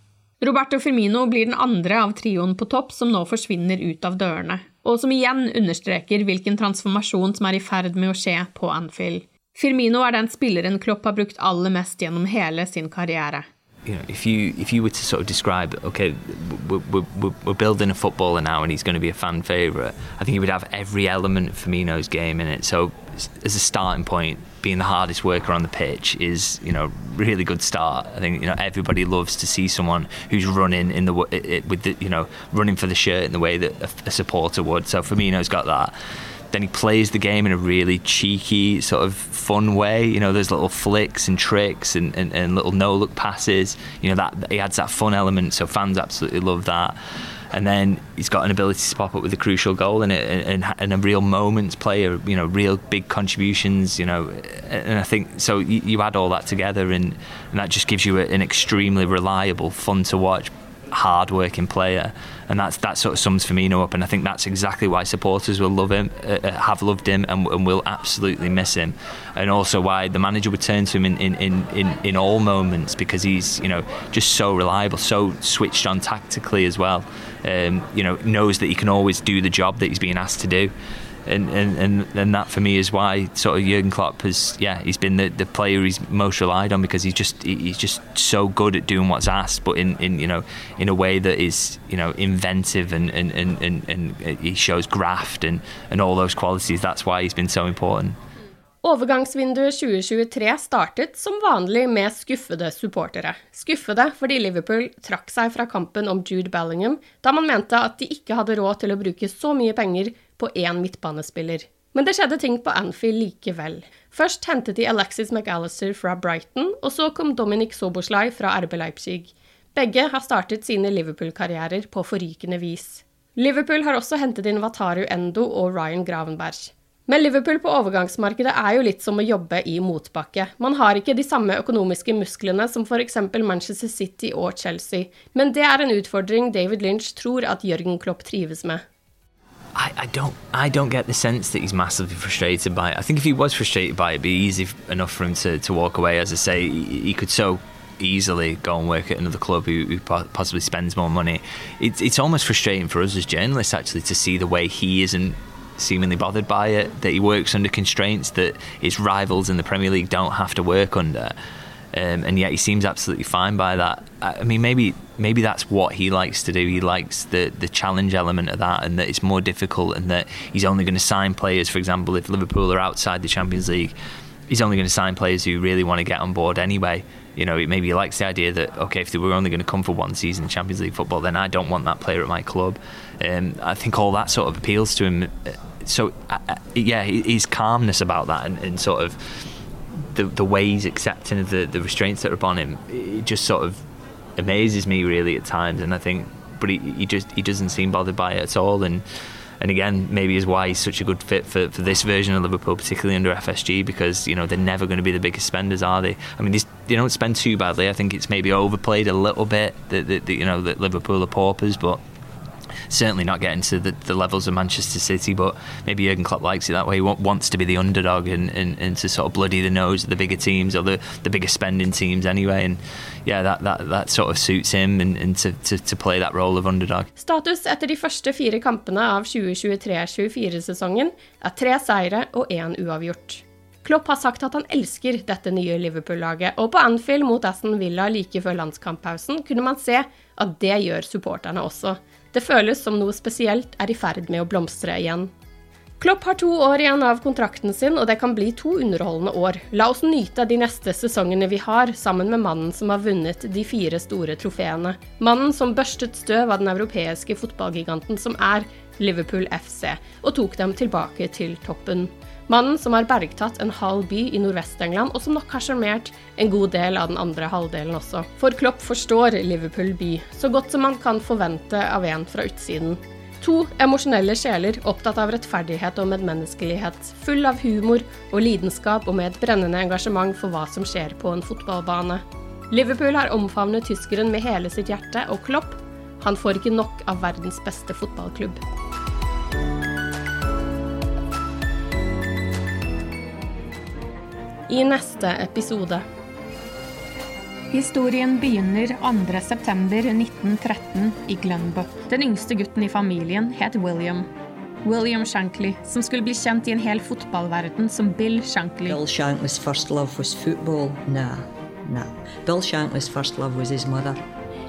M: Roberto Firmino blir den andre av trioen på topp som nå forsvinner ut av dørene, og som igjen understreker hvilken transformasjon som er i ferd med å skje på Anfield. Firmino er den spilleren Klopp har brukt aller mest gjennom hele sin karriere.
G: You know, if you if you were to sort of describe, okay, we're, we're, we're building a footballer now, and he's going to be a fan favourite. I think he would have every element of Firmino's game in it. So, as a starting point, being the hardest worker on the pitch is, you know, really good start. I think you know everybody loves to see someone who's running in the with the you know running for the shirt in the way that a, a supporter would. So Firmino's got that then he plays the game in a really cheeky, sort of fun way. You know, there's little flicks and tricks and, and, and little no look passes. You know, that he adds that fun element, so fans absolutely love that. And then he's got an ability to pop up with a crucial goal and, and, and a real moments player, you know, real big contributions, you know. And I think so you, you add all that together and, and that just gives you an extremely reliable, fun to watch hard-working player, and that's that sort of sums Firmino up. And I think that's exactly why supporters will love him, uh, uh, have loved him, and, and, will absolutely miss him. And also why the manager would turn to him in, in, in, in, in all moments because he's you know just so reliable, so switched on tactically as well. Um, you know knows that he can always do the job that he's being asked to do and, and, and, and that for me is why sort of Jurgen Klopp has yeah he's been the, the player he's most relied on because he's just he's just so good at doing what's asked but in, in you know in a way that is you know inventive and and, and, and, and he shows graft and, and all those qualities that's why he's been so important
M: Overgangsvinduet 2023 startet som vanlig med skuffede supportere. Skuffede fordi Liverpool trakk seg fra kampen om Jude Bellingham, da man mente at de ikke hadde råd til å bruke så mye penger på én midtbanespiller. Men det skjedde ting på Anfield likevel. Først hentet de Alexis McAllister fra Brighton, og så kom Dominic Soboslai fra RB Leipzig. Begge har startet sine Liverpool-karrierer på forrykende vis. Liverpool har også hentet inn Wataru Endo og Ryan Gravenberg. Men Liverpool på overgangsmarkedet er jo litt som å jobbe i motbakke. Man har ikke de samme økonomiske musklene som f.eks. Manchester City og Chelsea, men det er en utfordring David Lynch tror at Jørgen Klopp trives med.
G: I, I, don't I don't get the sense that he's massively frustrated by it. I think if he was frustrated by it, it'd be easy enough for him to, to walk away. As I say, he, he could so easily go and work at another club who, who possibly spends more money. It's, it's almost frustrating for us as journalists actually to see the way he isn't seemingly bothered by it, that he works under constraints that his rivals in the Premier League don't have to work under. Um, and yet he seems absolutely fine by that. I mean, maybe maybe that's what he likes to do. He likes the the challenge element of that, and that it's more difficult, and that he's only going to sign players. For example, if Liverpool are outside the Champions League, he's only going to sign players who really want to get on board anyway. You know, maybe he likes the idea that okay, if they were only going to come for one season in Champions League football, then I don't want that player at my club. Um, I think all that sort of appeals to him. So, uh, uh yeah, his calmness about that, and, and sort of the the way he's accepting of the the restraints that are upon him, it just sort of amazes me really at times. And I think, but he, he just he doesn't seem bothered by it at all. And and again, maybe is why he's such a good fit for, for this version of Liverpool, particularly under FSG, because you know they're never going to be the biggest spenders, are they? I mean, they don't spend too badly. I think it's maybe overplayed a little bit that, that, that you know that Liverpool are paupers, but certainly not getting to the, the levels of Manchester City, but maybe Jurgen Klopp likes it that way. He wants to be the underdog and, and, and to sort of bloody the nose of the bigger teams or the, the bigger spending teams anyway. And yeah, that, that, that sort of suits him and, and to, to, to play that role of underdog.
M: Status etter de første fire kampene av 2023-24-sesongen er tre seire og én uavgjort. Klopp har sagt at han elsker dette nye Liverpool-laget, og på Anfield mot Aston Villa like før landskamppausen kunne man se at det gjør supporterne også. Det føles som noe spesielt er i ferd med å blomstre igjen. Klopp har to år igjen av kontrakten sin, og det kan bli to underholdende år. La oss nyte de neste sesongene vi har, sammen med mannen som har vunnet de fire store trofeene. Mannen som børstet støv av den europeiske fotballgiganten som er Liverpool FC, og tok dem tilbake til toppen. Mannen som har bergtatt en halv by i Nordvest-England, og som nok har sjarmert en god del av den andre halvdelen også. For Klopp forstår Liverpool by, så godt som man kan forvente av en fra utsiden. To emosjonelle sjeler opptatt av rettferdighet og medmenneskelighet, full av humor og lidenskap og med et brennende engasjement for hva som skjer på en fotballbane.
I: Liverpool har omfavnet tyskeren med hele sitt hjerte, og Klopp han får ikke nok av verdens beste fotballklubb. I neste episode Historien begynner 2.9.1913 i Glenbuck. Den yngste gutten i familien het William. William Shankly, som skulle bli kjent i en hel fotballverden som Bill Shankly.
N: Bill Shankly's first love was football? Nah, nah. Bill Shankly's first love was his mother.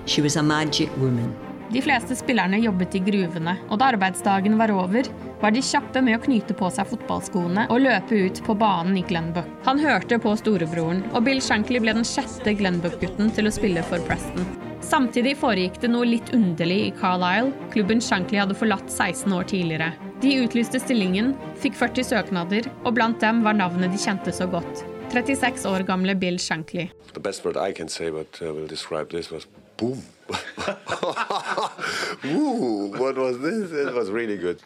N: She was a magic woman.
I: De fleste spillerne jobbet i gruvene, og da arbeidsdagen var over, var de kjappe med å knyte på seg fotballskoene og løpe ut på banen i Glenbuck. Han hørte på storebroren, og Bill Shankly ble den sjette Glenbuck-gutten til å spille for Preston. Samtidig foregikk det noe litt underlig i Carlisle, klubben Shankly hadde forlatt 16 år tidligere. De utlyste stillingen, fikk 40 søknader, og blant dem var navnet de kjente så godt. 36 år gamle Bill Shankly.
F: The best word I can say, but uh, will describe this was boom. Ooh, what was this? It was really good.